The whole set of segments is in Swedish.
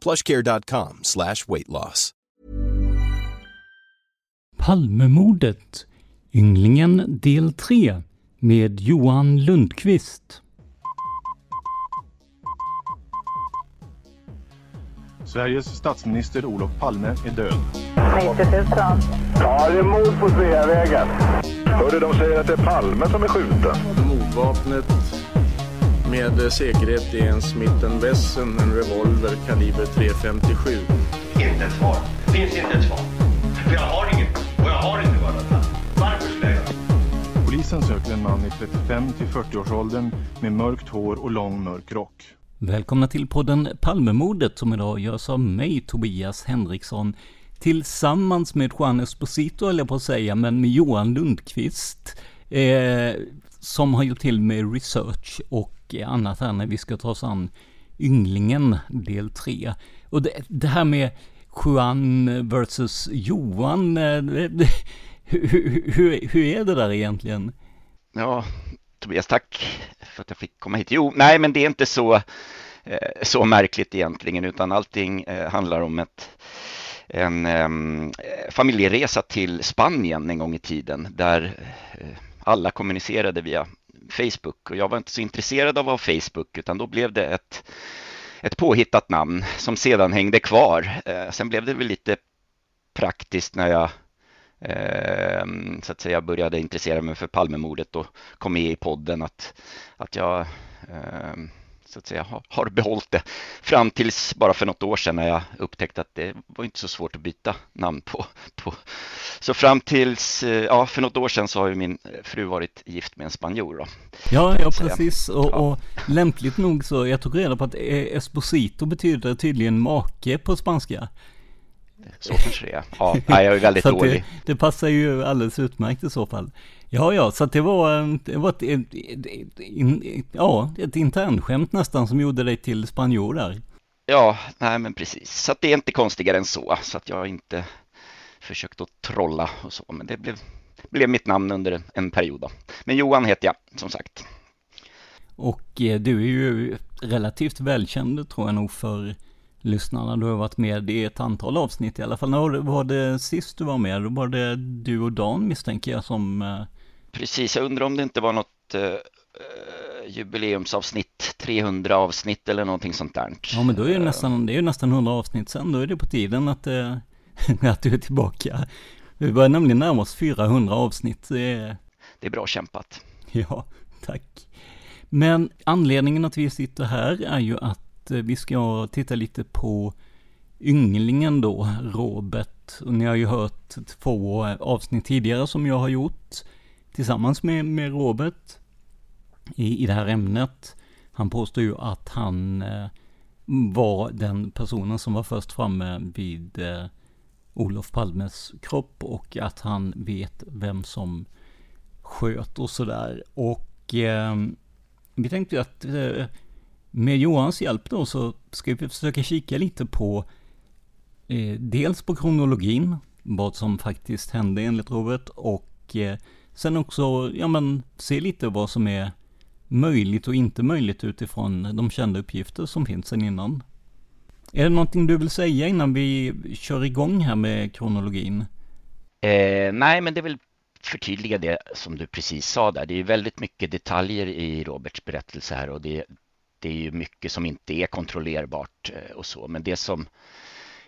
plushcare.com slash weight loss. Palmemordet Ynglingen del 3 med Johan Lundqvist. Sveriges statsminister Olof Palme är död. 90 000. Ja, det är mord på Sveavägen. Hörde de säger att det är Palme som är skjuten. Mordvapnet med säkerhet är en Smith Wesson, en revolver kaliber .357. Inte ett svar. Finns inte ett svar. För jag har inget. Och jag har inte varit Varför skulle jag Polisen söker en man i 35 till 40-årsåldern med mörkt hår och lång mörk rock. Välkomna till podden Palmemordet som idag görs av mig, Tobias Henriksson, tillsammans med Juan Esposito, höll jag på att säga, men med Johan Lundqvist, eh, som har gjort till med research och annat här när vi ska ta oss an Ynglingen del 3. Och det, det här med Juan versus Johan, eh, hur, hur, hur är det där egentligen? Ja, Tobias, tack för att jag fick komma hit. Jo, nej, men det är inte så, eh, så märkligt egentligen, utan allting eh, handlar om ett, en um, familjeresa till Spanien en gång i tiden, där eh, alla kommunicerade via Facebook och jag var inte så intresserad av att ha Facebook, utan då blev det ett, ett påhittat namn som sedan hängde kvar. Eh, sen blev det väl lite praktiskt när jag eh, så att säga började intressera mig för Palmemordet och kom med i podden att, att jag eh, så att säga har behållit det fram tills bara för något år sedan när jag upptäckte att det var inte så svårt att byta namn på. på. Så fram tills, eh, ja för något år sedan så har ju min fru varit gift med en spanjor då. Ja, ja precis och, ja. och lämpligt nog så, jag tog reda på att Esposito betyder tydligen make på spanska. Så kanske det är. Ja, jag är väldigt dålig. Det, det, passar ju alldeles utmärkt i så fall. Ja, ja, så det var, det var ett, ett, ett, ett, ja, ett internskämt nästan som gjorde dig till spanjor där. Ja, nej men precis. Så det är inte konstigare än så. Så att jag inte försökt att trolla och så. Men det blev, blev mitt namn under en, en period då. Men Johan heter jag, som sagt. Och eh, du är ju relativt välkänd tror jag nog för lyssnarna. Du har varit med i ett antal avsnitt i alla fall. När var det sist du var med? Då var det du och Dan misstänker jag som... Eh, Precis, jag undrar om det inte var något uh, jubileumsavsnitt, 300 avsnitt eller någonting sånt där. Ja, men då är det nästan, det är nästan 100 avsnitt sen. Då är det på tiden att, uh, att du är tillbaka. Vi börjar nämligen närma oss 400 avsnitt. Det är, det är bra kämpat. Ja, tack. Men anledningen att vi sitter här är ju att Eh, vi ska titta lite på ynglingen då, Robert. Och ni har ju hört två eh, avsnitt tidigare som jag har gjort tillsammans med, med Robert i, i det här ämnet. Han påstår ju att han eh, var den personen som var först framme vid eh, Olof Palmes kropp och att han vet vem som sköt och sådär. Och eh, vi tänkte ju att eh, med Johans hjälp då så ska vi försöka kika lite på eh, dels på kronologin, vad som faktiskt hände enligt Robert, och eh, sen också, ja men, se lite vad som är möjligt och inte möjligt utifrån de kända uppgifter som finns sedan innan. Är det någonting du vill säga innan vi kör igång här med kronologin? Eh, nej, men det är väl förtydliga det som du precis sa där. Det är väldigt mycket detaljer i Roberts berättelse här och det, det är ju mycket som inte är kontrollerbart eh, och så. Men det som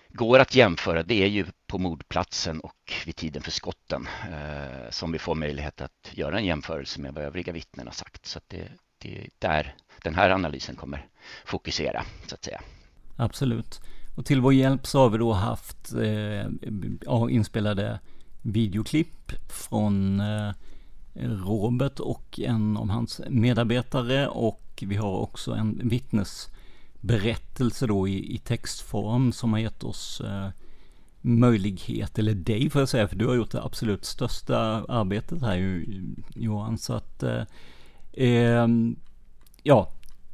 går att jämföra det är ju på mordplatsen och vid tiden för skotten eh, som vi får möjlighet att göra en jämförelse med vad övriga vittnen har sagt. Så det, det är där den här analysen kommer fokusera så att säga. Absolut. Och till vår hjälp så har vi då haft eh, inspelade videoklipp från eh, Robert och en av hans medarbetare och vi har också en vittnesberättelse då i, i textform som har gett oss eh, möjlighet, eller dig får jag säga, för du har gjort det absolut största arbetet här Johan, så att eh, eh, ja,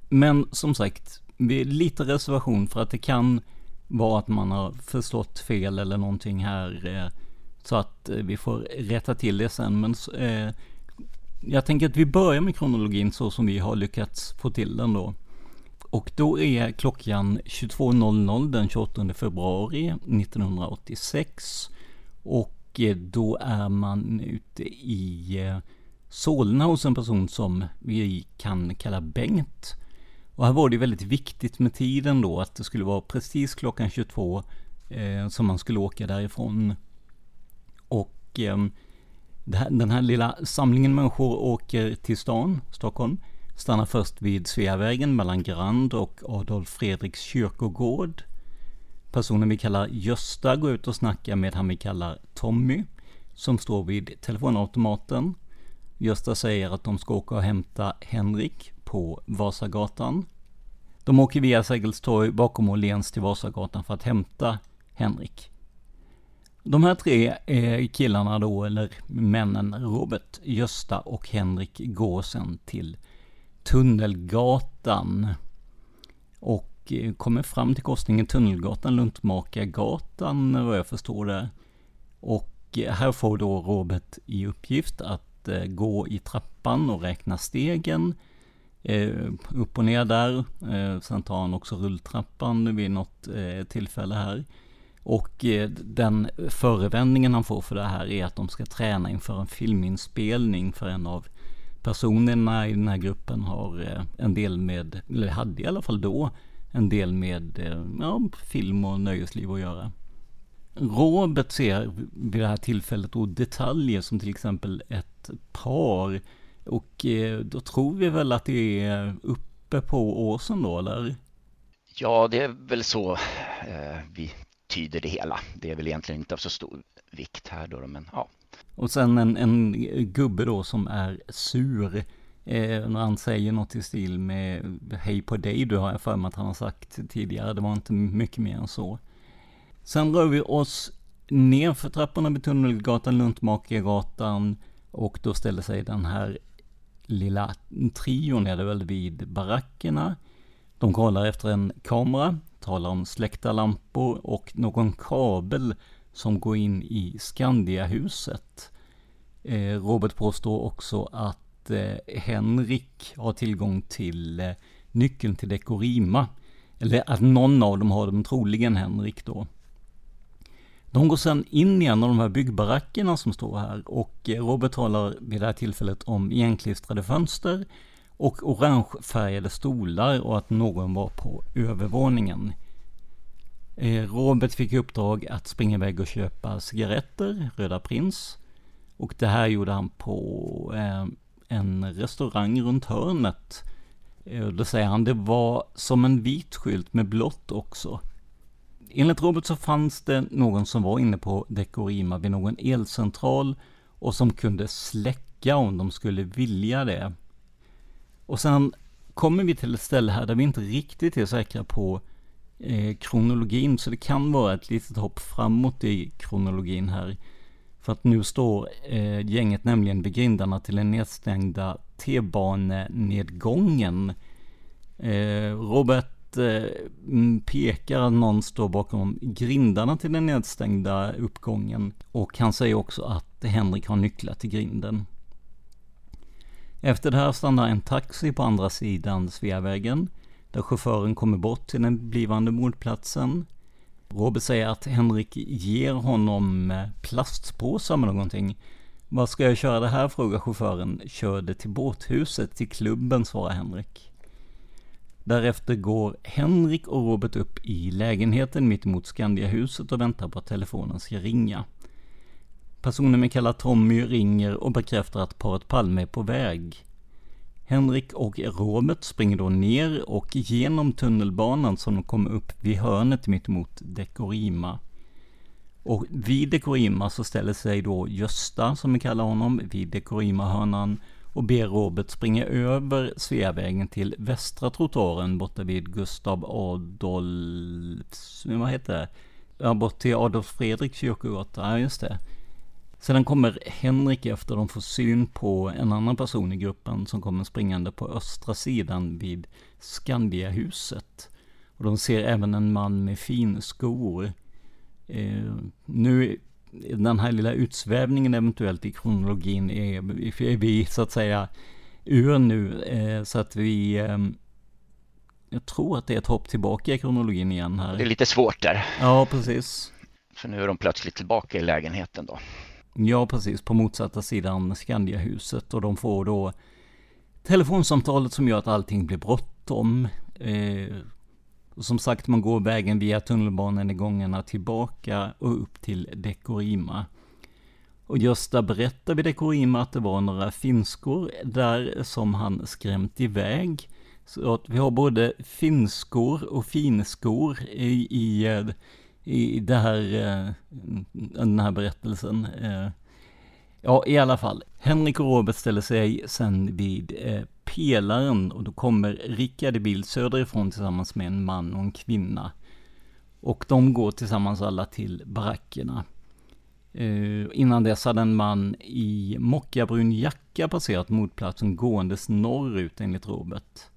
men som sagt, lite reservation för att det kan vara att man har förstått fel eller någonting här. Eh, så att eh, vi får rätta till det sen. Men eh, jag tänker att vi börjar med kronologin så som vi har lyckats få till den då. Och då är klockan 22.00 den 28 februari 1986. Och eh, då är man ute i eh, Solna hos en person som vi kan kalla Bengt. Och här var det väldigt viktigt med tiden då, att det skulle vara precis klockan 22 eh, som man skulle åka därifrån. Och eh, här, den här lilla samlingen människor åker till stan, Stockholm, stannar först vid Sveavägen mellan Grand och Adolf Fredriks kyrkogård. Personen vi kallar Gösta går ut och snackar med han vi kallar Tommy, som står vid telefonautomaten. Gösta säger att de ska åka och hämta Henrik på Vasagatan. De åker via Sergels torg bakom Åhléns till Vasagatan för att hämta Henrik. De här tre eh, killarna då, eller männen, Robert, Gösta och Henrik, går sen till Tunnelgatan. Och eh, kommer fram till korsningen Tunnelgatan, Luntmakargatan, vad jag förstår det. Och eh, här får då Robert i uppgift att gå i trappan och räkna stegen upp och ner där. Sen tar han också rulltrappan vid något tillfälle här. Och eh, den förevändningen han får för det här är att de ska träna inför en filminspelning för en av personerna i den här gruppen har eh, en del med, eller hade i alla fall då, en del med eh, ja, film och nöjesliv att göra. Robert ser vid det här tillfället då detaljer som till exempel ett par och då tror vi väl att det är uppe på åsen då, eller? Ja, det är väl så eh, vi tyder det hela. Det är väl egentligen inte av så stor vikt här då, men ja. Och sen en, en gubbe då som är sur. Eh, när han säger något i stil med Hej på dig, du har jag för mig att han har sagt tidigare. Det var inte mycket mer än så. Sen rör vi oss ner för trapporna vid Tunnelgatan, Luntmakargatan och då ställer sig den här lilla trion är det väl vid barackerna. De kollar efter en kamera, talar om släckta lampor och någon kabel som går in i Skandiahuset. Eh, Robert påstår också att eh, Henrik har tillgång till eh, nyckeln till Dekorima. Eller att någon av dem har dem, troligen Henrik då. De går sedan in i en av de här byggbarackerna som står här och Robert talar vid det här tillfället om igenklistrade fönster och orangefärgade stolar och att någon var på övervåningen. Eh, Robert fick i uppdrag att springa iväg och köpa cigaretter, Röda Prins. Och det här gjorde han på eh, en restaurang runt hörnet. Eh, då säger han det var som en vit skylt med blått också. Enligt Robert så fanns det någon som var inne på Dekorima vid någon elcentral och som kunde släcka om de skulle vilja det. Och sen kommer vi till ett ställe här där vi inte riktigt är säkra på eh, kronologin, så det kan vara ett litet hopp framåt i kronologin här. För att nu står eh, gänget nämligen vid grindarna till den nedstängda T-banenedgången. Eh, Robert eh, pekar att någon står bakom grindarna till den nedstängda uppgången. Och han säger också att Henrik har nycklar till grinden. Efter det här stannar en taxi på andra sidan Sveavägen. Där chauffören kommer bort till den blivande mordplatsen. Robert säger att Henrik ger honom eh, plastpåsar med någonting. Vad ska jag köra det här? frågar chauffören. Kör det till båthuset, till klubben, svarar Henrik. Därefter går Henrik och Robert upp i lägenheten mittemot Skandiahuset och väntar på att telefonen ska ringa. Personen vi kallar Tommy ringer och bekräftar att paret Palme är på väg. Henrik och Robert springer då ner och genom tunnelbanan som de kommer upp vid hörnet mittemot Dekorima. Och vid Dekorima så ställer sig då Gösta, som vi kallar honom, vid Dekorima-hörnan och ber Robert springa över Sveavägen till västra trottoaren borta vid Gustav Adolfs, vad heter det? Ja, bort till Adolf Fredriks kyrkogata, ja just det. Sedan kommer Henrik efter de får syn på en annan person i gruppen som kommer springande på östra sidan vid Skandiahuset. Och de ser även en man med finskor. Eh, nu, den här lilla utsvävningen eventuellt i kronologin är, är vi så att säga ur nu. Eh, så att vi, eh, jag tror att det är ett hopp tillbaka i kronologin igen här. Det är lite svårt där. Ja, precis. För nu är de plötsligt tillbaka i lägenheten då. Ja, precis. På motsatta sidan Skandiahuset. Och de får då telefonsamtalet som gör att allting blir bråttom. Eh, som sagt, man går vägen via tunnelbanan i gångarna tillbaka och upp till Dekorima. Och Gösta berättar vid Dekorima att det var några finskor där som han skrämt iväg. Så att vi har både finskor och finskor i, i eh, i det här, eh, den här berättelsen. Eh, ja, i alla fall. Henrik och Robert ställer sig sen vid eh, pelaren och då kommer Rickard i bild söderifrån tillsammans med en man och en kvinna. Och de går tillsammans alla till barackerna. Innan dess hade en man i mockabrun jacka passerat motplatsen gåendes norrut enligt Robert.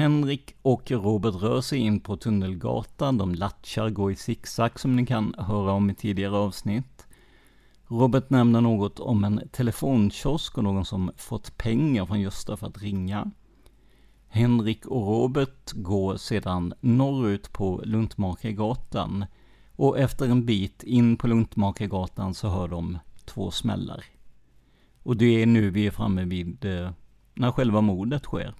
Henrik och Robert rör sig in på Tunnelgatan, de latchar, går i zigzag som ni kan höra om i tidigare avsnitt. Robert nämner något om en telefonkiosk och någon som fått pengar från Gösta för att ringa. Henrik och Robert går sedan norrut på Luntmakargatan och efter en bit in på Luntmakargatan så hör de två smällar. Och det är nu vi är framme vid eh, när själva mordet sker.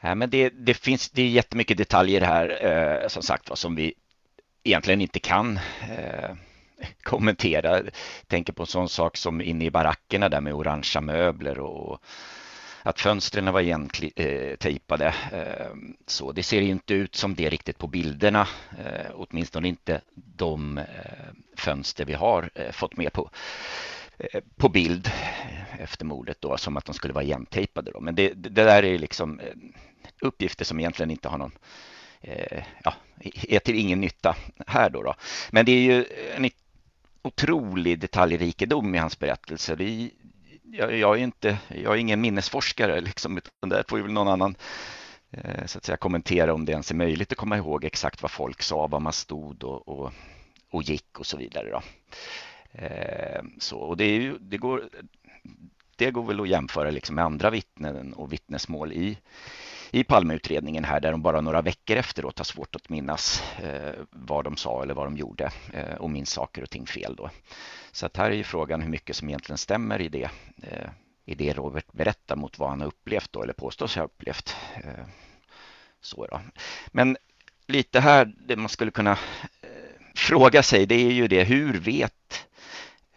Ja, men det, det finns det är jättemycket detaljer här eh, som sagt var som vi egentligen inte kan eh, kommentera. Tänker på en sån sak som inne i barackerna där med orangea möbler och att fönstren var igentejpade. Eh, eh, så det ser inte ut som det riktigt på bilderna, eh, åtminstone inte de eh, fönster vi har eh, fått med på Eh, på bild efter mordet då, som att de skulle vara igentejpade. Då. Men det, det där är liksom eh, uppgifter som egentligen inte har någon eh, ja, är till ingen nytta här då, då. Men det är ju en otrolig detaljrikedom i hans berättelse. Vi, jag, jag, är inte, jag är ingen minnesforskare liksom, utan där får ju någon annan eh, så att säga kommentera om det ens är möjligt att komma ihåg exakt vad folk sa, var man stod och, och, och gick och så vidare. Då. Eh, så, och det, är ju, det, går, det går väl att jämföra liksom med andra vittnen och vittnesmål i, i Palmeutredningen här där de bara några veckor efteråt har svårt att minnas eh, vad de sa eller vad de gjorde eh, och minns saker och ting fel då. Så att här är ju frågan hur mycket som egentligen stämmer i det, eh, i det Robert berättar mot vad han har upplevt då eller påstås ha upplevt. Eh, så då. Men lite här, det man skulle kunna eh, fråga sig, det är ju det, hur vet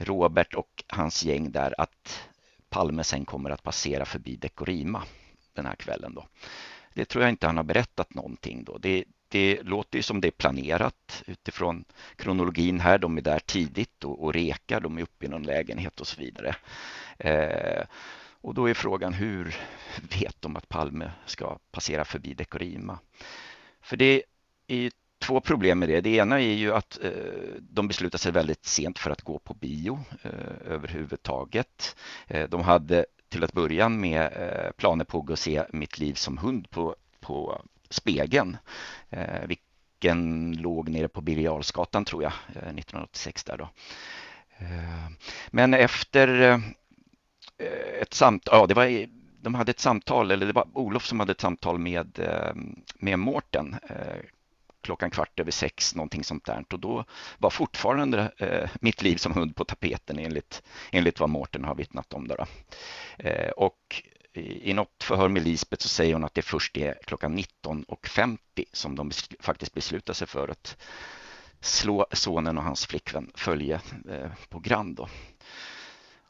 Robert och hans gäng där att Palme sen kommer att passera förbi Dekorima? den här kvällen. Då. Det tror jag inte han har berättat någonting då. Det, det låter ju som det är planerat utifrån kronologin här. De är där tidigt och, och rekar, de är uppe i någon lägenhet och så vidare. Eh, och då är frågan hur vet de att Palme ska passera förbi Dekorima? För det är två problem med det. Det ena är ju att eh, de beslutar sig väldigt sent för att gå på bio eh, överhuvudtaget. Eh, de hade till att börja med eh, planer på att gå och se Mitt liv som hund på, på Spegeln, eh, vilken låg nere på Birger tror jag, eh, 1986 där då. Eh, men efter eh, ett samtal, ja det var de hade ett samtal, eller det var Olof som hade ett samtal med, med Mårten klockan kvart över sex, någonting sånt där. Och då var fortfarande eh, mitt liv som hund på tapeten enligt, enligt vad Mårten har vittnat om. Då, då. Eh, och i, i något förhör med Lisbeth så säger hon att det först är klockan 19.50 som de besl faktiskt beslutar sig för att slå sonen och hans flickvän följe eh, på Grand. Då.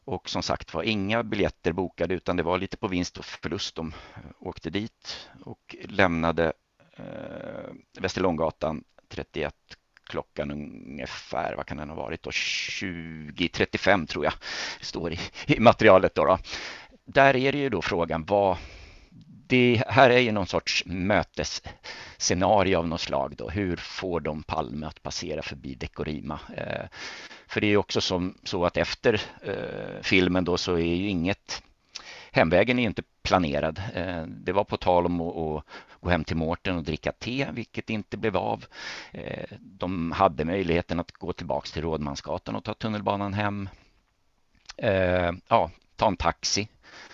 Och som sagt var inga biljetter bokade utan det var lite på vinst och förlust. De eh, åkte dit och lämnade eh, Västerlånggatan 31 klockan ungefär, vad kan den ha varit då, 20.35 tror jag, står i, i materialet då, då. Där är det ju då frågan vad det här är ju någon sorts mötesscenario av något slag då. Hur får de Palme att passera förbi Dekorima? Eh, för det är ju också som, så att efter eh, filmen då så är ju inget Hemvägen är inte planerad. Eh, det var på tal om att gå hem till Mårten och dricka te, vilket inte blev av. Eh, de hade möjligheten att gå tillbaka till Rådmansgatan och ta tunnelbanan hem. Eh, ja, ta en taxi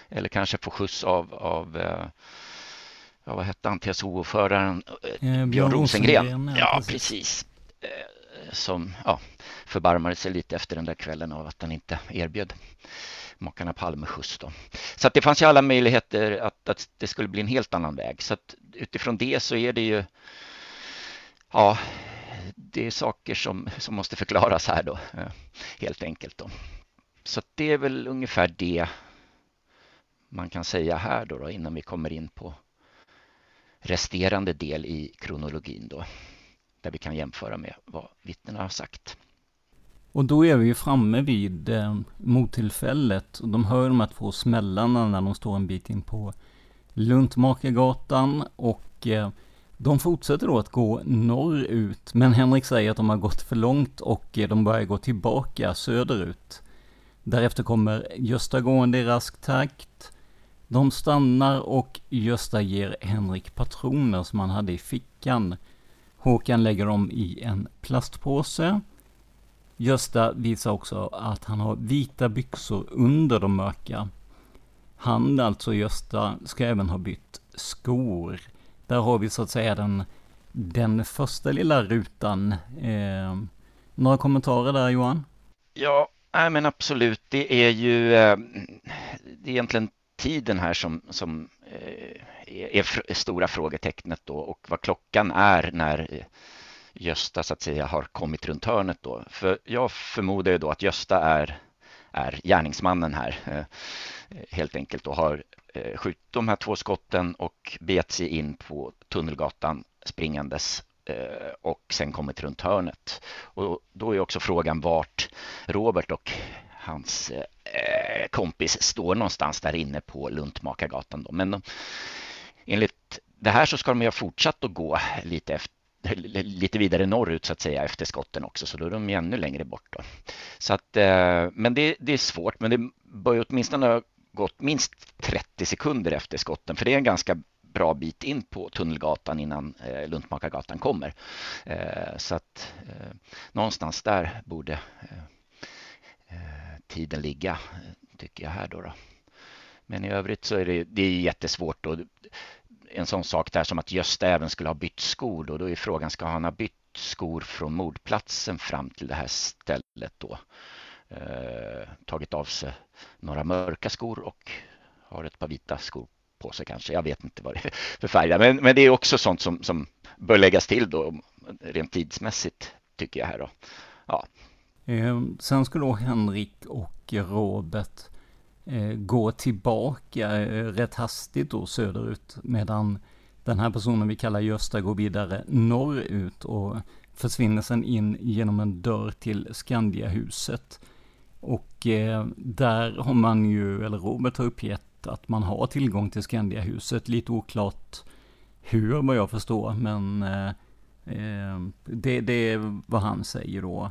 eller kanske få skjuts av, av ja, vad hette han, TSO-föraren Björn, Björn Rosengren. Rosengren ja, ja, precis. Som ja, förbarmade sig lite efter den där kvällen av att han inte erbjöd makarna Palme skjuts. Då. Så att det fanns ju alla möjligheter att, att det skulle bli en helt annan väg. Så att utifrån det så är det ju ja, det är saker som, som måste förklaras här då, eh, helt enkelt. Då. Så det är väl ungefär det man kan säga här då, då innan vi kommer in på resterande del i kronologin då, där vi kan jämföra med vad vittnena har sagt. Och då är vi ju framme vid eh, mottillfället. Och de hör de här två smällarna när de står en bit in på Luntmakargatan. Och eh, de fortsätter då att gå norrut. Men Henrik säger att de har gått för långt och eh, de börjar gå tillbaka söderut. Därefter kommer Gösta gående i rask takt. De stannar och Gösta ger Henrik patroner som han hade i fickan. Håkan lägger dem i en plastpåse. Gösta visar också att han har vita byxor under de mörka. Han, alltså Gösta, ska även ha bytt skor. Där har vi så att säga den, den första lilla rutan. Eh, några kommentarer där Johan? Ja, nej men absolut. Det är ju eh, det är egentligen tiden här som, som eh, är, är stora frågetecknet då och vad klockan är när eh, Gösta så att säga har kommit runt hörnet då. För jag förmodar ju då att Gösta är, är gärningsmannen här eh, Eh, helt enkelt och har eh, skjutit de här två skotten och bet sig in på Tunnelgatan springandes eh, och sen kommit runt hörnet. Och då är också frågan vart Robert och hans kompis står någonstans där inne på Luntmakargatan. Då. Men enligt det här så ska de ju ha fortsatt att gå lite efter lite vidare norrut så att säga efter skotten också, så då är de ju ännu längre bort. Då. Så att, men det, det, är svårt, men det bör ju åtminstone gått minst 30 sekunder efter skotten, för det är en ganska bra bit in på Tunnelgatan innan eh, Luntmakargatan kommer. Eh, så att eh, någonstans där borde eh, eh, tiden ligga, tycker jag här då. då. Men i övrigt så är det, det är jättesvårt. Och en sån sak där som att Gösta även skulle ha bytt skor då, då är frågan, ska han ha bytt skor från mordplatsen fram till det här stället då? Eh, tagit av sig några mörka skor och har ett par vita skor på sig kanske. Jag vet inte vad det är för färg. Men, men det är också sånt som, som bör läggas till då rent tidsmässigt tycker jag här då. Ja. Ehm, sen skulle då Henrik och Robert eh, gå tillbaka eh, rätt hastigt då söderut, medan den här personen vi kallar Gösta går vidare norrut och försvinner sen in genom en dörr till Skandiahuset. Och eh, där har man ju, eller Robert har uppgett att man har tillgång till Skandiahuset, lite oklart hur vad jag förstår, men eh, eh det, det är vad han säger då.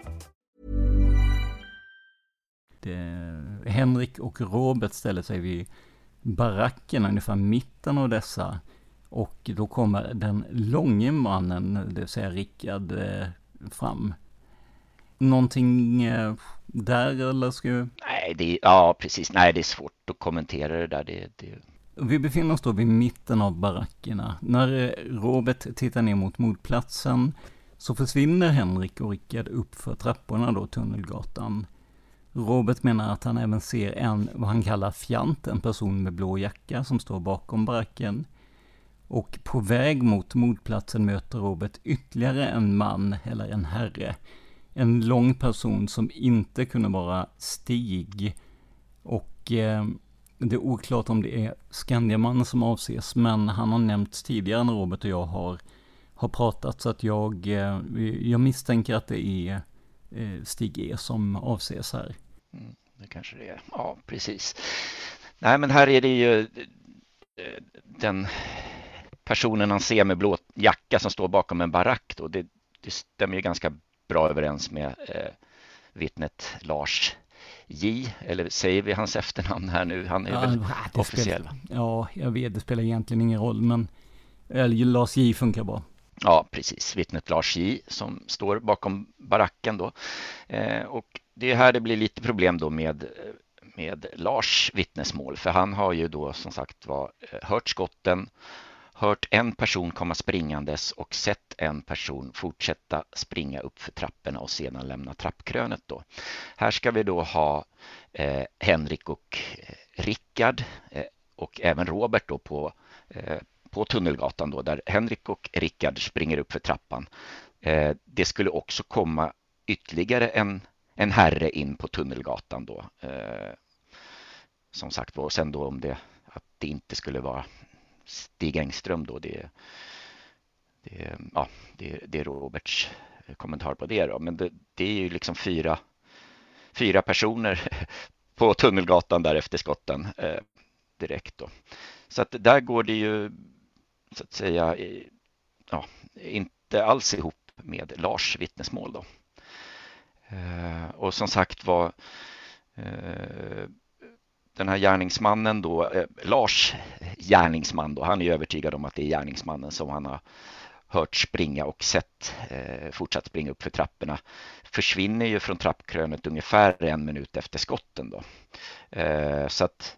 Det, Henrik och Robert ställer sig vid barackerna, ungefär mitten av dessa. Och då kommer den långe mannen, det vill säga Rickard, eh, fram. Någonting eh, där eller ska jag... Nej, det är, ja precis. Nej, det är svårt att kommentera det där. Det, det... Vi befinner oss då vid mitten av barackerna. När eh, Robert tittar ner mot mordplatsen så försvinner Henrik och Rickard upp för trapporna då, Tunnelgatan. Robert menar att han även ser en, vad han kallar fjant, en person med blå jacka som står bakom baracken. Och på väg mot mordplatsen möter Robert ytterligare en man, eller en herre. En lång person som inte kunde vara Stig. Och eh, det är oklart om det är Skandiamannen som avses, men han har nämnts tidigare när Robert och jag har, har pratat, så att jag, eh, jag misstänker att det är Stig E som avses här. Mm, det kanske det är, ja precis. Nej men här är det ju eh, den personen han ser med blå jacka som står bakom en barack då, det, det stämmer ju ganska bra överens med eh, vittnet Lars J, eller säger vi hans efternamn här nu? Han är ja, väl officiell? Spelar, ja, jag vet, det spelar egentligen ingen roll, men eller, Lars J funkar bra. Ja, precis. Vittnet Lars J som står bakom baracken då. Eh, och det är här det blir lite problem då med, eh, med Lars vittnesmål, för han har ju då som sagt var eh, hört skotten, hört en person komma springandes och sett en person fortsätta springa upp för trapporna och sedan lämna trappkrönet då. Här ska vi då ha eh, Henrik och eh, Rickard eh, och även Robert då på, eh, på Tunnelgatan då där Henrik och Rickard springer upp för trappan. Eh, det skulle också komma ytterligare en, en herre in på Tunnelgatan då. Eh, som sagt var, och sen då om det att det inte skulle vara Stig Engström då, det, det, ja, det, det är Roberts eh, kommentar på det då. Men det, det är ju liksom fyra, fyra personer på Tunnelgatan där efter skotten eh, direkt då. Så att där går det ju så att säga ja, inte alls ihop med Lars vittnesmål då. Eh, och som sagt var eh, den här gärningsmannen då, eh, Lars gärningsman då, han är övertygad om att det är gärningsmannen som han har hört springa och sett eh, fortsatt springa upp för trapporna försvinner ju från trappkrönet ungefär en minut efter skotten då. Eh, så att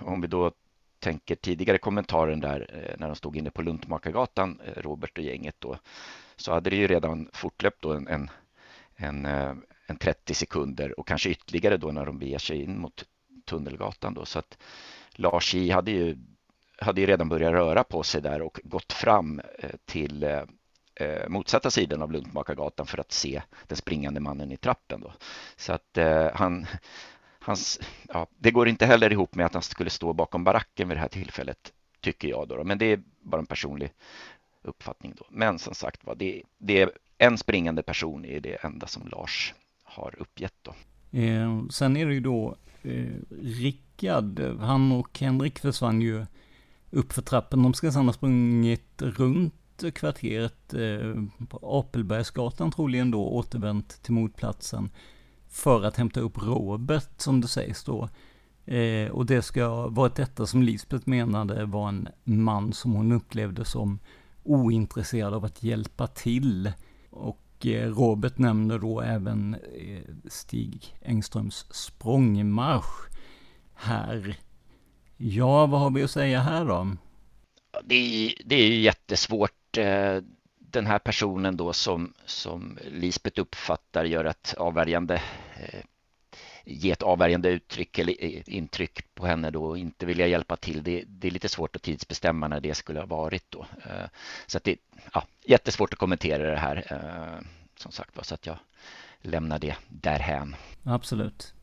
om vi då tänker tidigare kommentaren där eh, när de stod inne på Luntmakargatan, eh, Robert och gänget då, så hade det ju redan fortlöpt då en, en, en, eh, en 30 sekunder och kanske ytterligare då när de beger sig in mot Tunnelgatan då. Så att Lars J hade ju, hade ju redan börjat röra på sig där och gått fram till eh, motsatta sidan av Luntmakargatan för att se den springande mannen i trappen. Då. Så att eh, han, hans, ja, det går inte heller ihop med att han skulle stå bakom baracken vid det här tillfället, tycker jag. Då, då. Men det är bara en personlig uppfattning då. Men som sagt var, det, det är en springande person är det enda som Lars har uppgett då. Eh, sen är det ju då eh, Rickard, han och Henrik försvann ju uppför trappen. De ska sedan ha sprungit runt kvarteret eh, på Apelbergsgatan troligen då, återvänt till motplatsen för att hämta upp Robert som det sägs då. Eh, och det ska ha varit detta som Lisbeth menade var en man som hon upplevde som ointresserad av att hjälpa till. Och eh, Robert nämner då även eh, Stig Engströms språngmarsch här. Ja, vad har vi att säga här då? Det är, det är jättesvårt. Eh, den här personen då som, som Lisbeth uppfattar gör ett avvärjande Eh, ge ett avvärjande uttryck eller eh, intryck på henne då och inte vilja hjälpa till. Det, det, är lite svårt att tidsbestämma när det skulle ha varit då. Eh, så att det är ja, jättesvårt att kommentera det här som sagt var så att jag lämnar det därhän. Absolut.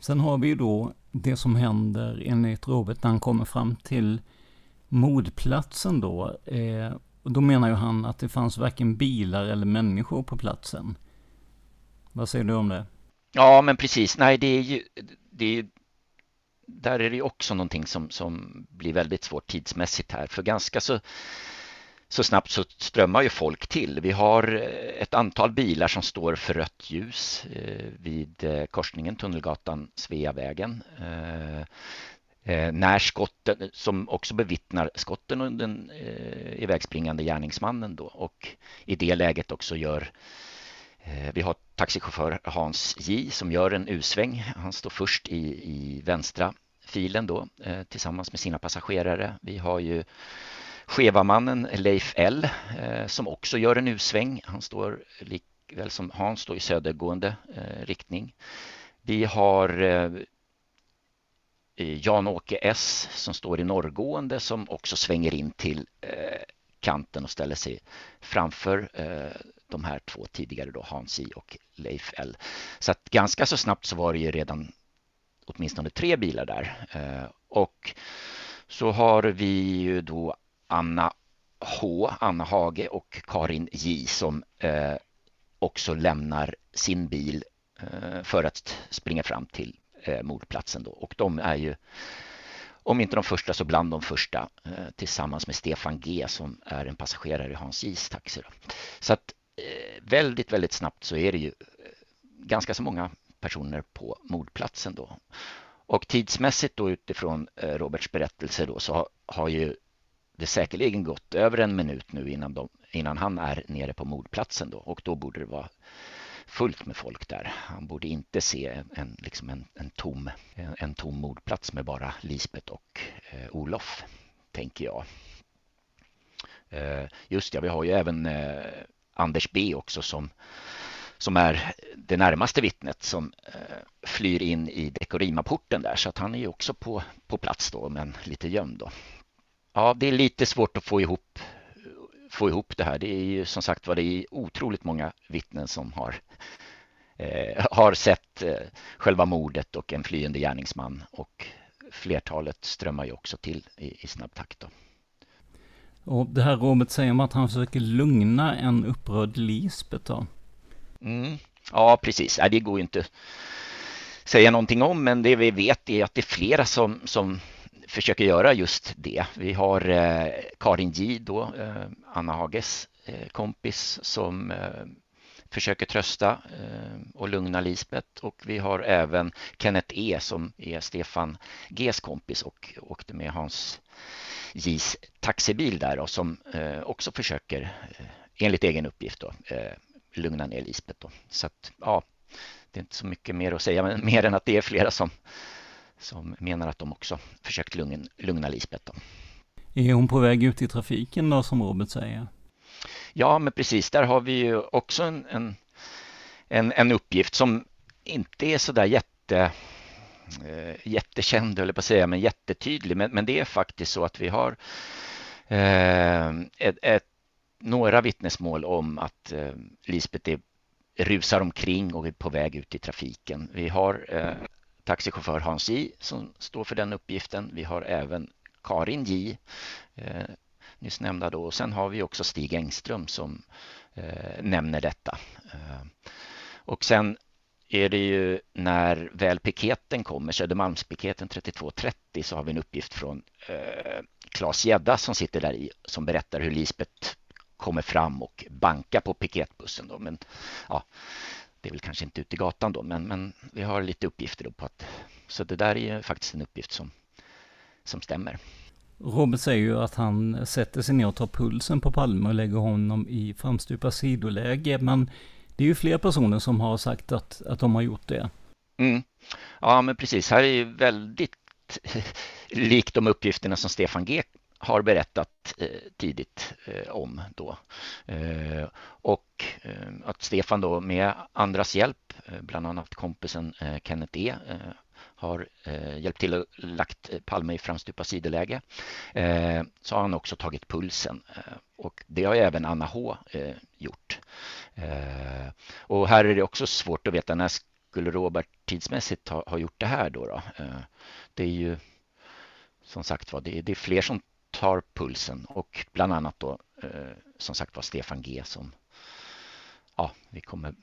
Sen har vi ju då det som händer enligt Robert när han kommer fram till mordplatsen då. Eh, och då menar ju han att det fanns varken bilar eller människor på platsen. Vad säger du om det? Ja, men precis. Nej, det är ju... Det är, där är det ju också någonting som, som blir väldigt svårt tidsmässigt här. För ganska så, så snabbt så strömmar ju folk till. Vi har eh, ett antal bilar som står för rött ljus eh, vid eh, korsningen Tunnelgatan-Sveavägen. När skotten, som också bevittnar skotten och den ivägspringande gärningsmannen då och i det läget också gör Eh, vi har taxichaufför Hans J som gör en U-sväng. Han står först i, i vänstra filen då eh, tillsammans med sina passagerare. Vi har ju Chevamannen Leif L eh, som också gör en U-sväng. Han står likväl som Hans står i södergående riktning. Vi har Jan-Åke S som står i norrgående som också svänger in till kanten och ställer sig framför de här två tidigare då Hans J och Leif L. Så att ganska så snabbt så var det ju redan åtminstone tre bilar där eh, och så har vi ju då Anna H, Anna Hage och Karin J som eh, också lämnar sin bil eh, för att springa fram till mordplatsen då. Och de är ju, om inte de första så bland de första tillsammans med Stefan G som är en passagerare i Hans Js taxi. Då. Så att Eh, väldigt, väldigt snabbt så är det ju eh, ganska så många personer på mordplatsen då. Och tidsmässigt då utifrån eh, Roberts berättelse då så har, ju det säkerligen gått över en minut nu innan, de, innan han är nere på mordplatsen då och då borde det vara fullt med folk där. Han borde inte se en, liksom en, en, tom, en, en tom mordplats med bara Lisbet och eh, Olof, tänker jag. Eh, just ja, vi har ju även eh, Anders B också som, som är det närmaste vittnet som eh, flyr in i Dekorimaporten där så att han är ju också på, på plats då men lite gömd då. Ja, det är lite svårt att få ihop få ihop det här. Det är ju som sagt var det är otroligt många vittnen som har, eh, har sett eh, själva mordet och en flyende gärningsman och flertalet strömmar ju också till i, i snabb takt. Då. Och det här Robert säger om att han försöker lugna en upprörd Lisbeth då? Mm, ja, precis. Nej, det går ju inte säga någonting om, men det vi vet är att det är flera som, som försöker göra just det. Vi har eh, Karin J då, eh, Anna Hages eh, kompis som eh, försöker trösta eh, och lugna Lisbeth och vi har även Kenneth E som är Stefan Gs kompis och åkte med Hans J's taxibil där och som också försöker enligt egen uppgift då, lugna ner Lisbeth. Då. Så att, ja, det är inte så mycket mer att säga, men mer än att det är flera som som menar att de också försökt lugna, lugna Lisbeth. Då. Är hon på väg ut i trafiken då som Robert säger? Ja, men precis. Där har vi ju också en, en, en, en uppgift som inte är så där jätte, eh, jättekänd, jag på att säga, men jättetydlig. Men, men det är faktiskt så att vi har eh, ett, ett, några vittnesmål om att eh, Lisbeth är, rusar omkring och är på väg ut i trafiken. Vi har eh, taxichaufför Hans J som står för den uppgiften. Vi har även Karin J eh, nyss nämnda då. Och sen har vi också Stig Engström som eh, nämner detta. Eh, och sen är det ju när väl piketen kommer, Södermalmspiketen 3230, så har vi en uppgift från eh, Claes Gedda som sitter där i som berättar hur Lisbet kommer fram och bankar på piketbussen. Då. Men ja, det är väl kanske inte ute i gatan då, men, men vi har lite uppgifter då på att så det där är faktiskt en uppgift som, som stämmer. Robert säger ju att han sätter sig ner och tar pulsen på Palme och lägger honom i framstupa sidoläge, men det är ju fler personer som har sagt att, att de har gjort det. Mm. Ja, men precis. Här är ju väldigt likt de uppgifterna som Stefan G har berättat eh, tidigt eh, om då. Eh, och eh, att Stefan då med andras hjälp, eh, bland annat kompisen eh, Kenneth E har eh, hjälpt till och lagt eh, Palme i framstupa sidoläge. Eh, så har han också tagit pulsen och det har även Anna H gjort. och här är det också svårt att veta när skulle Robert tidsmässigt ha, ha gjort det här då? då? det är ju som sagt var, det, det är fler som tar pulsen och bland annat då eh, som sagt var Stefan G som ja, vi kommer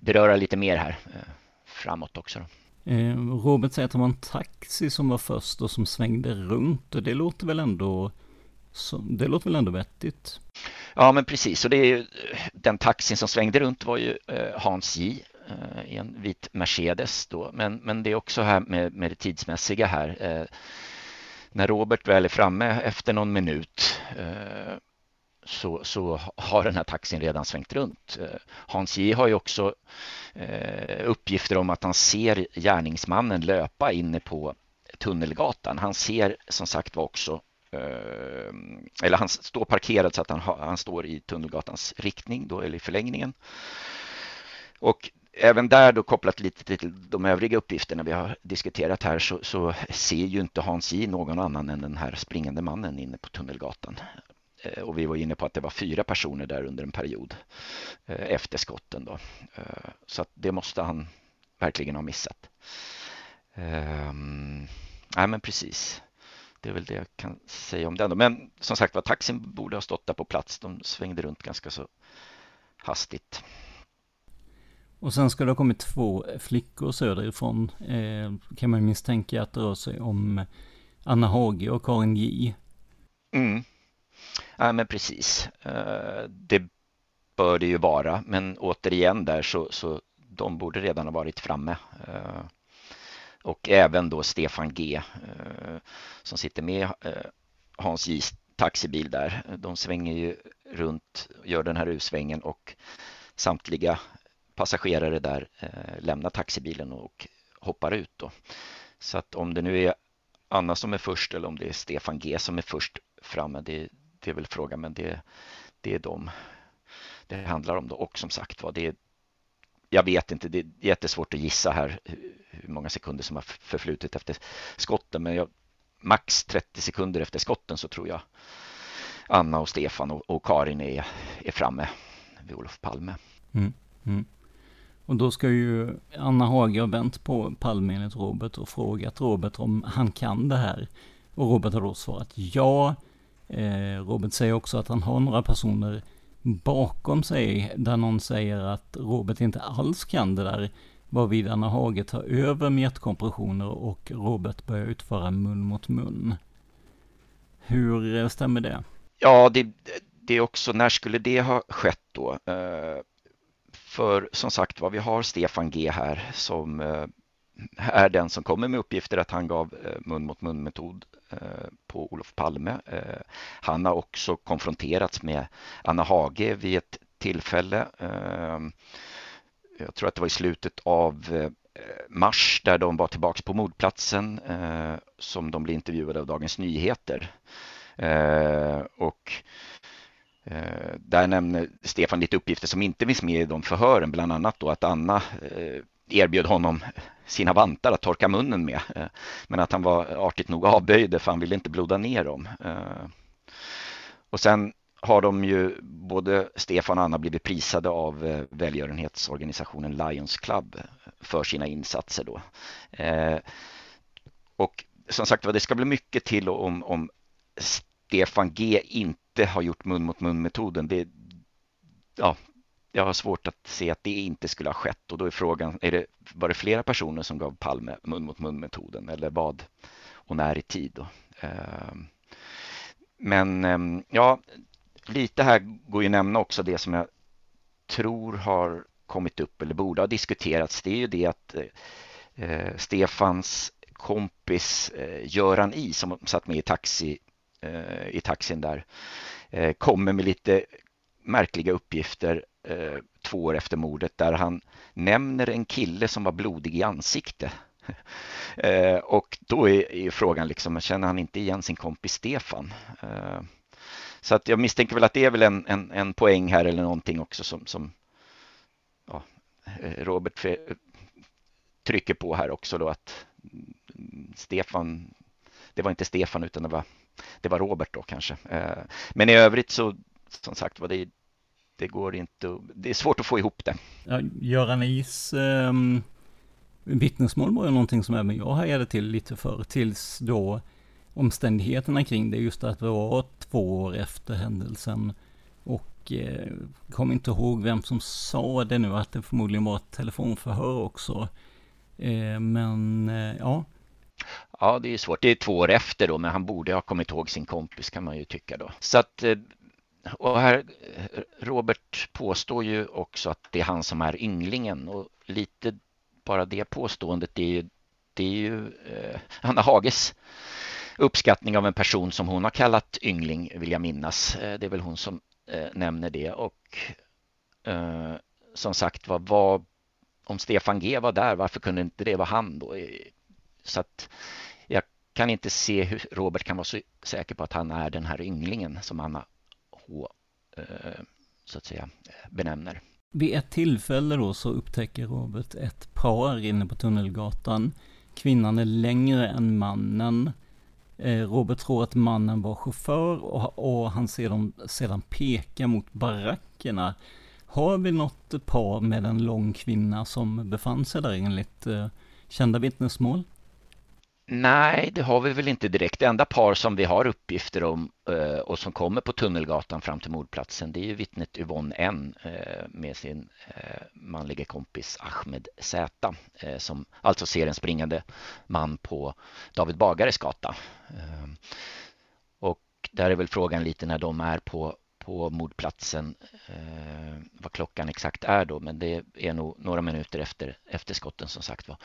beröra lite mer här eh, framåt också. Då. Eh, Robert säger att det var en taxi som var först och som svängde runt och det låter väl ändå det låter väl ändå vettigt? Ja, men precis. Och det är ju, den taxin som svängde runt var ju eh, Hans J eh, i en vit Mercedes då. Men, men det är också här med, med det tidsmässiga här när Robert väl är framme efter någon minut eh, så, så, har den här taxin redan svängt runt. Eh, Hans J har ju också eh, uppgifter om att han ser gärningsmannen löpa inne på Tunnelgatan. Han ser som sagt var också eh, eller han står parkerad så att han, han står i Tunnelgatans riktning då, eller i förlängningen. Och även där då kopplat lite till de övriga uppgifterna vi har diskuterat här så, så ser ju inte Hans J någon annan än den här springande mannen inne på Tunnelgatan. Eh, och vi var inne på att det var fyra personer där under en period eh, efter skotten. Då. Eh, så det måste han verkligen ha missat. Um, nej men precis. Det är väl det jag kan säga om den. Men som sagt var, taxin borde ha stått där på plats. De svängde runt ganska så hastigt. Och sen ska det ha kommit två flickor söderifrån. Eh, kan man misstänka att det rör sig om Anna Hage och Karin J. Mm. Ja men precis. Eh, det bör det ju vara. Men återigen där så, så de borde redan ha varit framme. Eh, och även då Stefan G eh, som sitter med Hans J's taxibil där. De svänger ju runt, gör den här U-svängen och samtliga passagerare där lämnar taxibilen och hoppar ut. Då. Så att om det nu är Anna som är först eller om det är Stefan G som är först framme, det, det är väl frågan, men det, det är de det handlar om. Då. Och som sagt var, det är, jag vet inte, det är jättesvårt att gissa här hur många sekunder som har förflutit efter skotten, men jag, max 30 sekunder efter skotten så tror jag Anna och Stefan och, och Karin är, är framme vid Olof Palme. Mm, mm. Och då ska ju Anna Hage ha vänt på Palme enligt Robert och frågat Robert om han kan det här. Och Robert har då svarat ja. Eh, Robert säger också att han har några personer bakom sig där någon säger att Robert inte alls kan det där. Varvid Anna Hage tar över mjärtkompressioner och Robert börjar utföra mun mot mun. Hur eh, stämmer det? Ja, det, det är också, när skulle det ha skett då? Eh, för som sagt var, vi har Stefan G här som eh, är den som kommer med uppgifter att han gav eh, mun mot mun metod Eh, på Olof Palme. Eh, han har också konfronterats med Anna Hage vid ett tillfälle. Eh, jag tror att det var i slutet av mars där de var tillbaks på mordplatsen som de blev intervjuade av Dagens Nyheter. Och där nämner Stefan lite uppgifter som inte finns med i de förhören, bland annat då att Anna erbjöd honom sina vantar att torka munnen med. Eh, men att han var artigt nog avböjde för han ville inte bloda ner dem. Eh, och sen har de ju både Stefan och Anna blivit prisade av eh, välgörenhetsorganisationen Lions Club för sina insatser då. Och som sagt var, det ska bli mycket till om, om Stefan G inte har gjort mun mot mun metoden, det, ja, jag har svårt att se att det inte skulle ha skett och då är frågan, är det, var det flera personer som gav Palme mun mot mun metoden eller vad och när i tid? Då? Ehm, men ehm, ja, lite här går ju att nämna också det som jag tror har kommit upp eller borde ha diskuterats. Det är ju det att eh, eh Stefans kompis eh, Göran I som satt med i, taxi, eh, i taxin där eh, kommer med lite märkliga uppgifter eh, två år efter mordet där han nämner en kille som var blodig i ansikte. eh, och då är, är, frågan liksom, känner han inte igen sin kompis Stefan? Eh, så att jag misstänker väl att det är väl en, en, en poäng här eller någonting också som, som ja, eh, Robert trycker på här också då att Stefan, det var inte Stefan utan det var, det var Robert då kanske. Eh, men i övrigt så som sagt var det, det går inte, det är svårt att få ihop det. Ja, Göran Is eh, vittnesmål var ju någonting som även jag hajade till lite för tills då omständigheterna kring det, just att det var två år efter händelsen och eh, kom inte ihåg vem som sa det nu, att det förmodligen var ett telefonförhör också. Eh, men eh, ja. Ja, det är svårt. Det är två år efter då, men han borde ha kommit ihåg sin kompis kan man ju tycka då. Så att eh, och här, Robert påstår ju också att det är han som är ynglingen och lite bara det påståendet det är ju, det är ju eh, Anna Hages uppskattning av en person som hon har kallat yngling vill jag minnas. Eh, det är väl hon som eh, nämner det och eh, som sagt var, vad, om Stefan G var där, varför kunde inte det vara han då? Eh, så att jag kan inte se hur Robert kan vara så säker på att han är den här ynglingen som Anna H eh, så att säga eh, benämner. Vid ett tillfälle då så upptäcker Robert ett par inne på Tunnelgatan. Kvinnan är längre än mannen. Eh, Robert tror att mannen var chaufför och, och han ser dem sedan peka mot barackerna. Har vi något par med en lång kvinna som befann sig där enligt eh, kända vittnesmål? Nej, det har vi väl inte direkt. Det enda par som vi har uppgifter om eh, och som kommer på Tunnelgatan fram till mordplatsen det är ju vittnet Yvonne N eh, med sin eh, manliga kompis Ahmed Z som alltså ser en springande man på David Bagares gata. Och där är väl frågan lite när de är på på mordplatsen vad klockan exakt är då men det är nog några minuter efter, efter skotten som sagt var.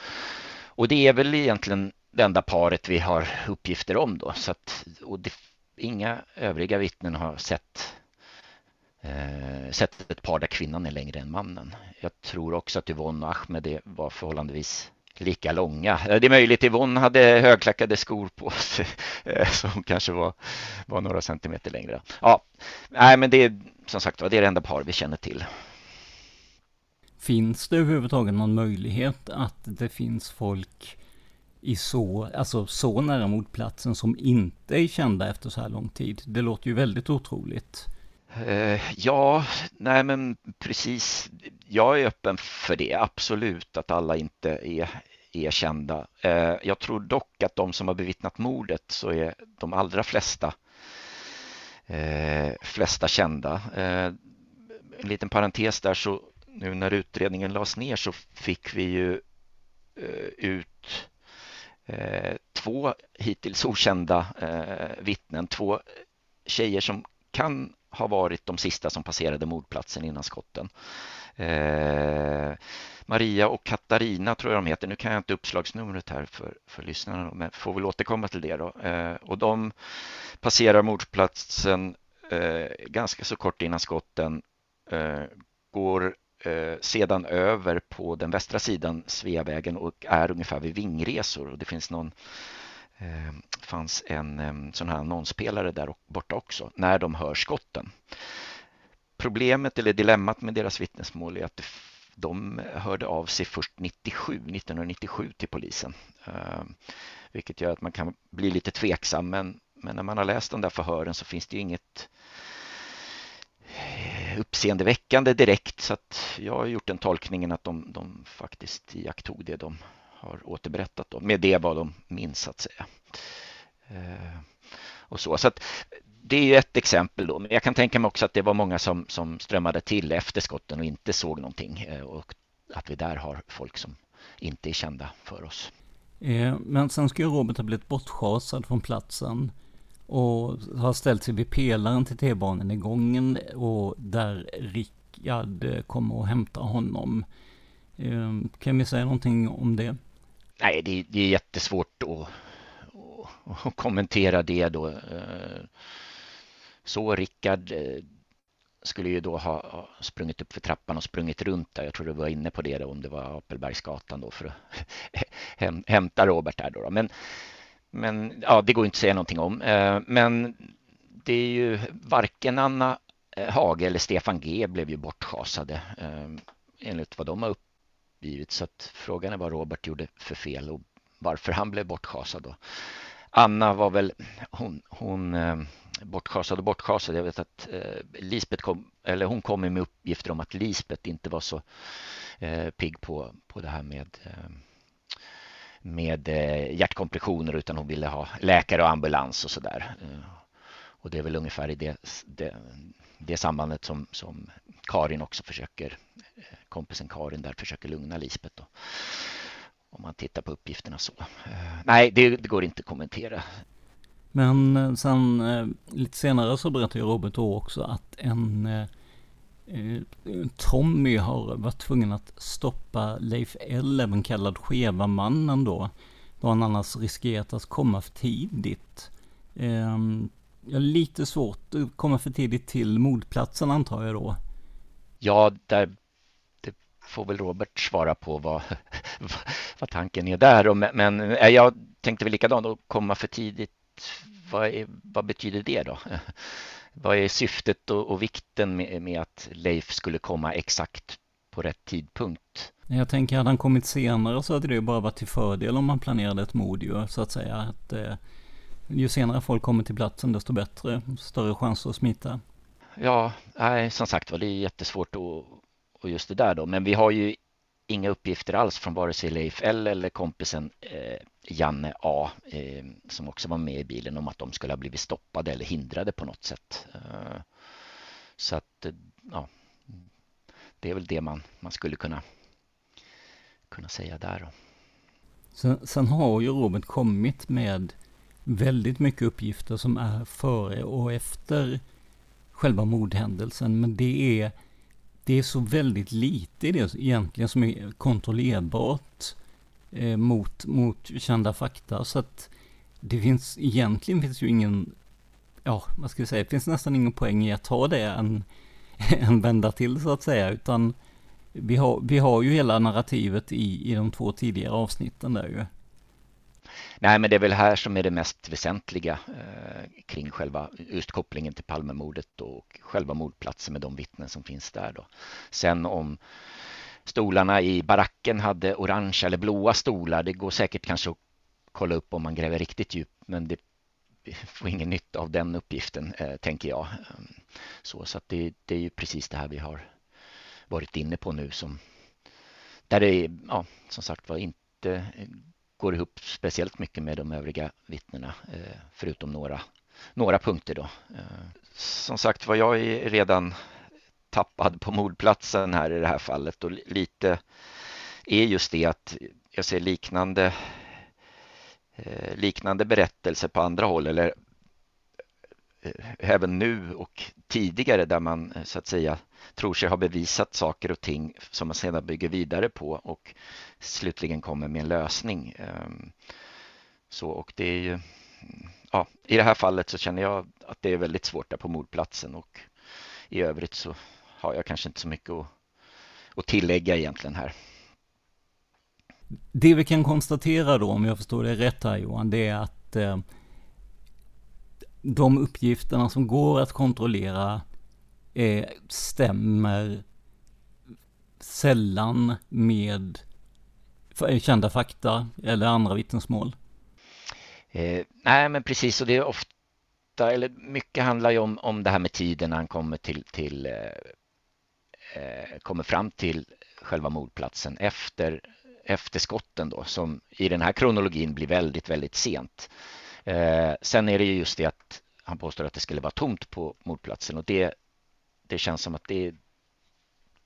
Och det är väl egentligen det enda paret vi har uppgifter om då. Så att, och det, inga övriga vittnen har sett, eh, sett ett par där kvinnan är längre än mannen. Jag tror också att Yvonne och Ahmed var förhållandevis lika långa. Eh, det är möjligt Yvonne hade högklackade skor på sig eh, som kanske var, var några centimeter längre. Ja, nej men det är som sagt var det är det enda par vi känner till. Finns det överhuvudtaget någon möjlighet att det finns folk i så, alltså så nära mordplatsen som inte är kända efter så här lång tid. Det låter ju väldigt otroligt. Eh, ja, nej men precis. Jag är öppen för det, absolut, att alla inte är, är kända. Eh, jag tror dock att de som har bevittnat mordet så är de allra flesta, eh, flesta kända. en liten parentes där så nu när utredningen lades ner så fick vi ju eh, ut Eh, två hittills okända eh, vittnen, två tjejer som kan ha varit de sista som passerade mordplatsen innan skotten. Eh, Maria och Katarina tror jag de heter. Nu kan jag inte uppslagsnumret här för, för lyssnarna, men får väl återkomma till det då. Eh, och de passerar mordplatsen eh, ganska så kort innan skotten, går Eh, sedan över på den västra sidan Sveavägen och är ungefär vid Vingresor. Och det finns någon eh, fanns en eh, sån här annonspelare där borta också när de hör skotten. Problemet eller dilemmat med deras vittnesmål är att de hörde av sig först 97, 1997 till polisen. Eh, vilket gör att man kan bli lite tveksam men, men när man har läst de där förhören så finns det ju inget uppseendeväckande direkt så att jag har gjort den tolkningen att de, de faktiskt iakttog det de har återberättat då, med det vad de minns så att säga. Eh, och så. så att det är ju ett exempel då, men jag kan tänka mig också att det var många som, som strömmade till efter skotten och inte såg någonting eh, och att vi där har folk som inte är kända för oss. Eh, men sen ska ju Robert ha blivit bortschasad från platsen och har ställt sig vid pelaren till T-banan i gången och där Rickard eh, kommer och hämtar honom. Ehm, kan vi säga någonting om det? Nej, det, det är jättesvårt att, att, att, kommentera det då. Eh, så Rickard eh, skulle ju då ha sprungit upp för trappan och sprungit runt där. Jag tror du var inne på det då, om det var Apelbergsgatan då för att hämta Robert där då. Men men ja, det går inte att säga någonting om. Eh, men det är ju varken Anna eh, Hage eller Stefan G blev ju bortschasade eh, enligt vad de har uppgivit. Så att frågan är vad Robert gjorde för fel och varför han blev bortschasad. Då. Anna var väl, hon, hon bortschasad och bortschasad. Jag vet att Lisbeth kom, eller hon kom med uppgifter om att Lisbeth inte var så pigg på, på det här med med eh, hjärtkompressioner utan hon ville ha läkare och ambulans och sådär. Eh, och det är väl ungefär i det, det, det sambandet som, som Karin också försöker, eh, kompisen Karin där försöker lugna Lisbeth. Då. Om man tittar på uppgifterna så. Nej, det, det går inte att kommentera. Men sen lite senare så berättar ju Robert då också att en Eh, Eh, Tommy har varit tvungen att stoppa Leif L, även kallad Skeva-mannen då. Då han annars riskerat att komma för tidigt. Ehm, ja, jag har lite svårt att komma för tidigt till mordplatsen antar jag då. Ja, där, det får väl Robert svara på vad, vad tanken är där. Men eh, jag tänkte väl likadant, att komma för tidigt, vad, är, vad betyder det då? vad är syftet och, och vikten med, med, att Leif skulle komma exakt på rätt tidpunkt? Jag tänker, hade han kommit senare så hade det ju bara varit till fördel om man planerade ett mord ju, så att säga. Att, eh, ju senare folk kommer till platsen desto bättre, större chans att smita. Ja, nej, som sagt var, det är jättesvårt att, och just det där då, men vi har ju inga uppgifter alls från vare sig Leif L eller kompisen eh, Janne A eh, som också var med i bilen om att de skulle ha blivit stoppade eller hindrade på något sätt. Eh, så att, eh, ja, det är väl det man, man skulle kunna, kunna säga där. Då. Sen, sen har ju Robert kommit med väldigt mycket uppgifter som är före och efter själva mordhändelsen, men det är det är så väldigt lite i det egentligen som är kontrollerbart eh, mot, mot kända fakta. Så att det finns, egentligen finns ju ingen, ja vad ska vi säga, det finns nästan ingen poäng i att ta det en, en vända till så att säga. Utan vi har, vi har ju hela narrativet i, i de två tidigare avsnitten där ju. Nej, men det är väl här som är det mest väsentliga eh, kring själva just kopplingen till Palmemordet och själva mordplatsen med de vittnen som finns där då. Sen om stolarna i baracken hade orange eller blåa stolar, det går säkert kanske att kolla upp om man gräver riktigt djupt, men det får ingen nytta av den uppgiften, eh, tänker jag. Ehm, så, så att det, det är ju precis det här vi har varit inne på nu som där det ja, som sagt var inte går ihop speciellt mycket med de övriga vittnena eh, förutom några, några punkter då. Eh, som sagt var jag är redan tappad på mordplatsen här i det här fallet och lite är just det att jag ser liknande eh, liknande berättelser på andra håll eller eh, även nu och tidigare där man eh, så att säga tror sig ha bevisat saker och ting som man sedan bygger vidare på och slutligen kommer med en lösning. Ehm, så och det är ju, ja, i det här fallet så känner jag att det är väldigt svårt där på mordplatsen och i övrigt så har jag kanske inte så mycket att, att tillägga egentligen här. Det vi kan konstatera då, om jag förstår det rätt här Johan, det är att eh, de uppgifterna som går att kontrollera eh, stämmer sällan med kända fakta eller andra vittnesmål? Eh, nej, men precis, och det är ofta, eller mycket handlar ju om, om det här med tiden när han kommer till, till eh, Eh, kommer fram till själva mordplatsen efter, efter skotten då, som i den här kronologin blir väldigt, väldigt sent. Eh, sen är det ju just det att han påstår att det skulle vara tomt på mordplatsen och det, det känns som att det,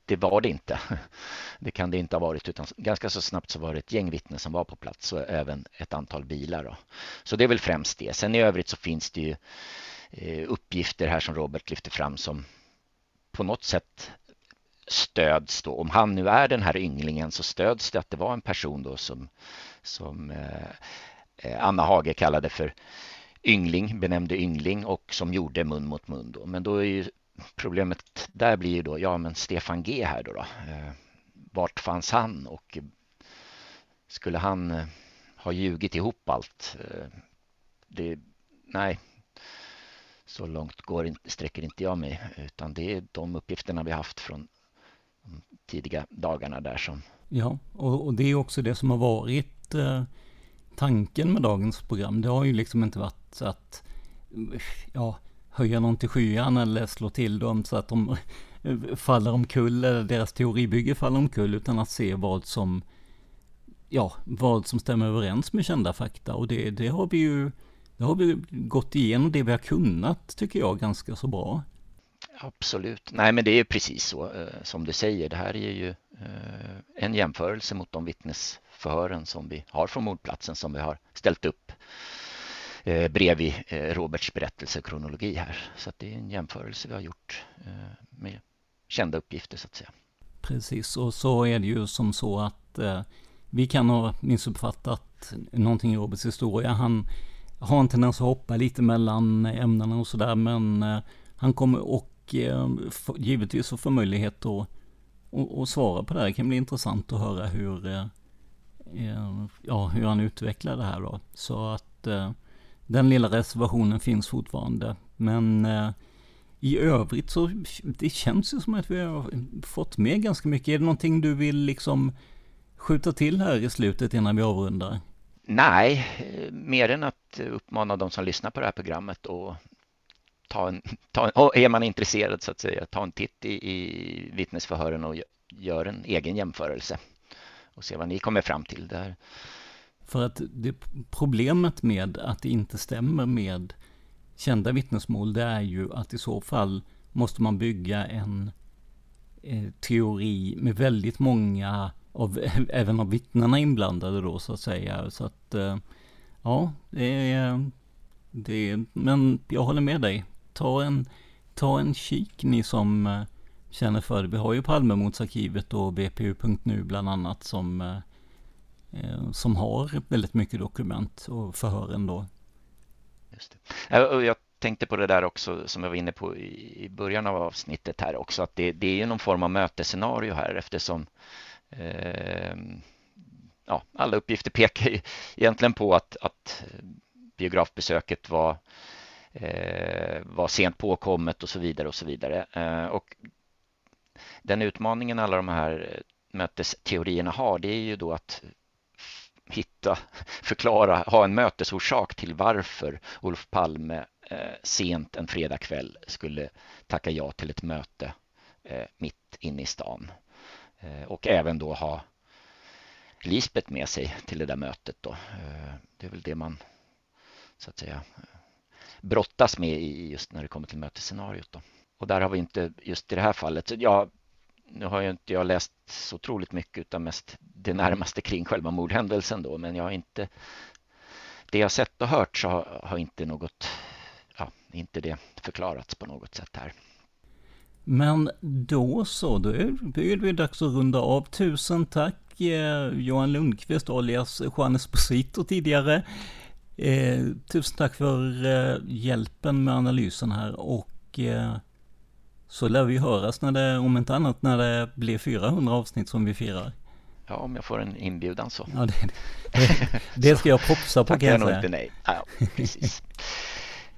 det var det inte. Det kan det inte ha varit utan ganska så snabbt så var det ett gäng vittnen som var på plats och även ett antal bilar. Då. Så det är väl främst det. Sen i övrigt så finns det ju eh, uppgifter här som Robert lyfter fram som på något sätt stöds då. Om han nu är den här ynglingen så stöds det att det var en person då som, som eh, eh, Anna Hage kallade för yngling, benämnde yngling och som gjorde mun mot mun. Då. Men då är ju problemet där blir ju då, ja men Stefan G här då. då. Eh, vart fanns han och skulle han eh, ha ljugit ihop allt? Eh, det, nej, så långt går sträcker inte jag mig utan det är de uppgifterna vi haft från tidiga dagarna där som... Ja, och, och det är också det som har varit eh, tanken med dagens program. Det har ju liksom inte varit att ja, höja någon till skyan eller slå till dem så att de eh, faller omkull eller deras teoribygge faller omkull utan att se vad som ja, vad som stämmer överens med kända fakta och det, det har vi ju det har vi gått igenom det vi har kunnat tycker jag ganska så bra. Absolut. Nej, men det är precis så eh, som du säger. Det här är ju eh, en jämförelse mot de vittnesförhören som vi har från mordplatsen som vi har ställt upp eh, bredvid eh, Roberts berättelsekronologi här. Så det är en jämförelse vi har gjort med kända uppgifter så att säga. Precis, och så är det ju som så att eh, vi kan ha missuppfattat någonting i Roberts historia. Han har en tendens att hoppa lite mellan ämnena och sådär, men eh, han kommer och Ehm, givetvis att få möjlighet att att, svara på det här. Det kan bli intressant att höra hur, eh, ehm, ja, hur han utvecklar det här då. Så att eh, den lilla reservationen finns fortfarande. Men eh, i övrigt så det känns ju som att vi har fått med ganska mycket. Är det någonting du vill liksom skjuta till här i slutet innan vi avrundar? Nej, mer än att uppmana de som lyssnar på det här programmet och ta en, ta en, är man intresserad så att säga, ta en titt i, i vittnesförhören och gör en egen jämförelse och se vad ni kommer fram till. Där för att det problemet med att det inte stämmer med kända vittnesmål, det är ju att i så fall måste man bygga en eh, teori med väldigt många av, även av vittnena inblandade då så att säga. Så att, eh, ja, det är, det är, men jag håller med dig. Ta en, ta en kik ni som eh, känner för det. Vi har ju Palmemordsarkivet och BPU.nu bland annat som eh, eh, som har väldigt mycket dokument och förhören då. Just det. Jag tänkte på det där också som jag var inne på i början av avsnittet här också att det, det är någon form av mötesscenario här eftersom eh, ja, alla uppgifter pekar ju egentligen på att, att biografbesöket var, Eh, var sent påkommet och så vidare och så vidare. Eh, och den utmaningen alla de här mötesteorierna har det är ju då att hitta, förklara, ha en mötesorsak till varför Olof Palme eh, sent en fredagkväll skulle tacka ja till ett möte eh, mitt inne i stan. Eh, och även då ha Lisbet med sig till det där mötet då. Eh, det är väl det man så att säga brottas med i just när det kommer till mötesscenariot då. Och där har vi inte just i det här fallet, ja, nu har ju inte jag läst så otroligt mycket utan mest det närmaste kring själva mordhändelsen då men jag har inte det jag sett och hört så har, har inte något ja, inte det förklarats på något sätt här. Men då så, då är det dags att runda av. Tusen tack eh, Johan Lundqvist alias Juan Esposito tidigare. Eh, tusen tack för eh, hjälpen med analysen här och eh, så lär vi höras när det, om inte annat, när det blir 400 avsnitt som vi firar. Ja, om jag får en inbjudan så. Ja, det, det, det ska jag propsa på kan jag säga. inte nej. Ja, precis.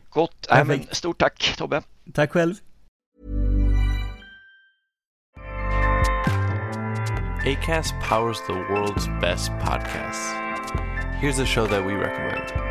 Gott. Äh, men stort tack Tobbe. Tack själv. Acast powers the world's best podcasts. Here's a show that we recommend.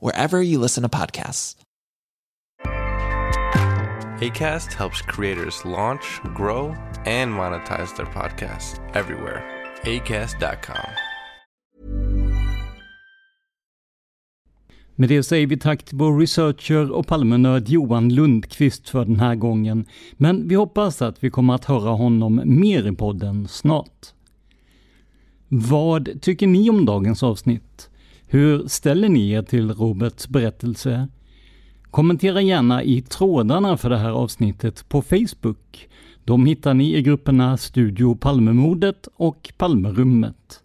wherever you listen to podcasts. ACAST helps creators launch, grow, and monetize their podcasts everywhere. ACAST.com. Med det säger vi tack till vår researcher och Palmenörd Johan Lundqvist för den här gången. Men vi hoppas att vi kommer att höra honom mer i podden snart. Vad tycker ni om dagens avsnitt? Hur ställer ni er till Roberts berättelse? Kommentera gärna i trådarna för det här avsnittet på Facebook. De hittar ni i grupperna Studio Palmemordet och Palmerummet.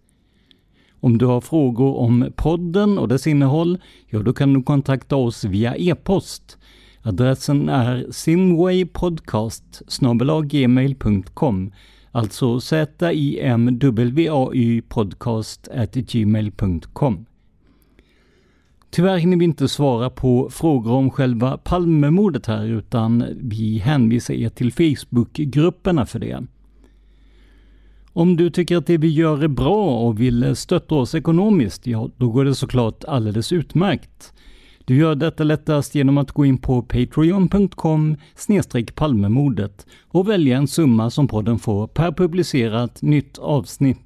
Om du har frågor om podden och dess innehåll, ja då kan du kontakta oss via e-post. Adressen är simwaypodcast gmail.com Alltså z-i-m-w-a-y podcast gmail.com. Tyvärr hinner vi inte svara på frågor om själva Palmemordet här, utan vi hänvisar er till Facebookgrupperna för det. Om du tycker att det vi gör är bra och vill stötta oss ekonomiskt, ja, då går det såklart alldeles utmärkt. Du gör detta lättast genom att gå in på patreon.com palmemordet och välja en summa som podden får per publicerat nytt avsnitt.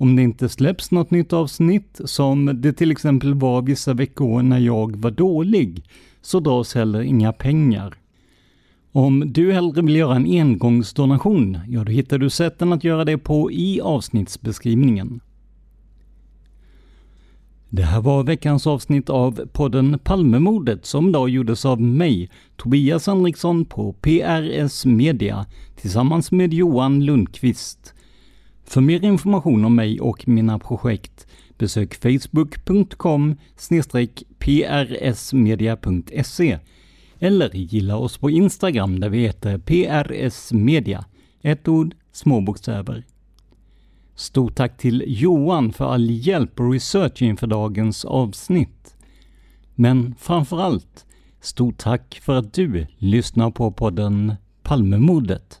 Om det inte släpps något nytt avsnitt, som det till exempel var vissa veckor när jag var dålig, så dras heller inga pengar. Om du hellre vill göra en engångsdonation, ja då hittar du sätten att göra det på i avsnittsbeskrivningen. Det här var veckans avsnitt av podden Palmemordet som idag gjordes av mig, Tobias Henriksson på PRS Media tillsammans med Johan Lundqvist. För mer information om mig och mina projekt besök facebook.com prsmedia.se eller gilla oss på Instagram där vi heter prsmedia. Ett ord, små bokstäver. Stort tack till Johan för all hjälp och research inför dagens avsnitt. Men framförallt, stort tack för att du lyssnar på podden Palmemordet.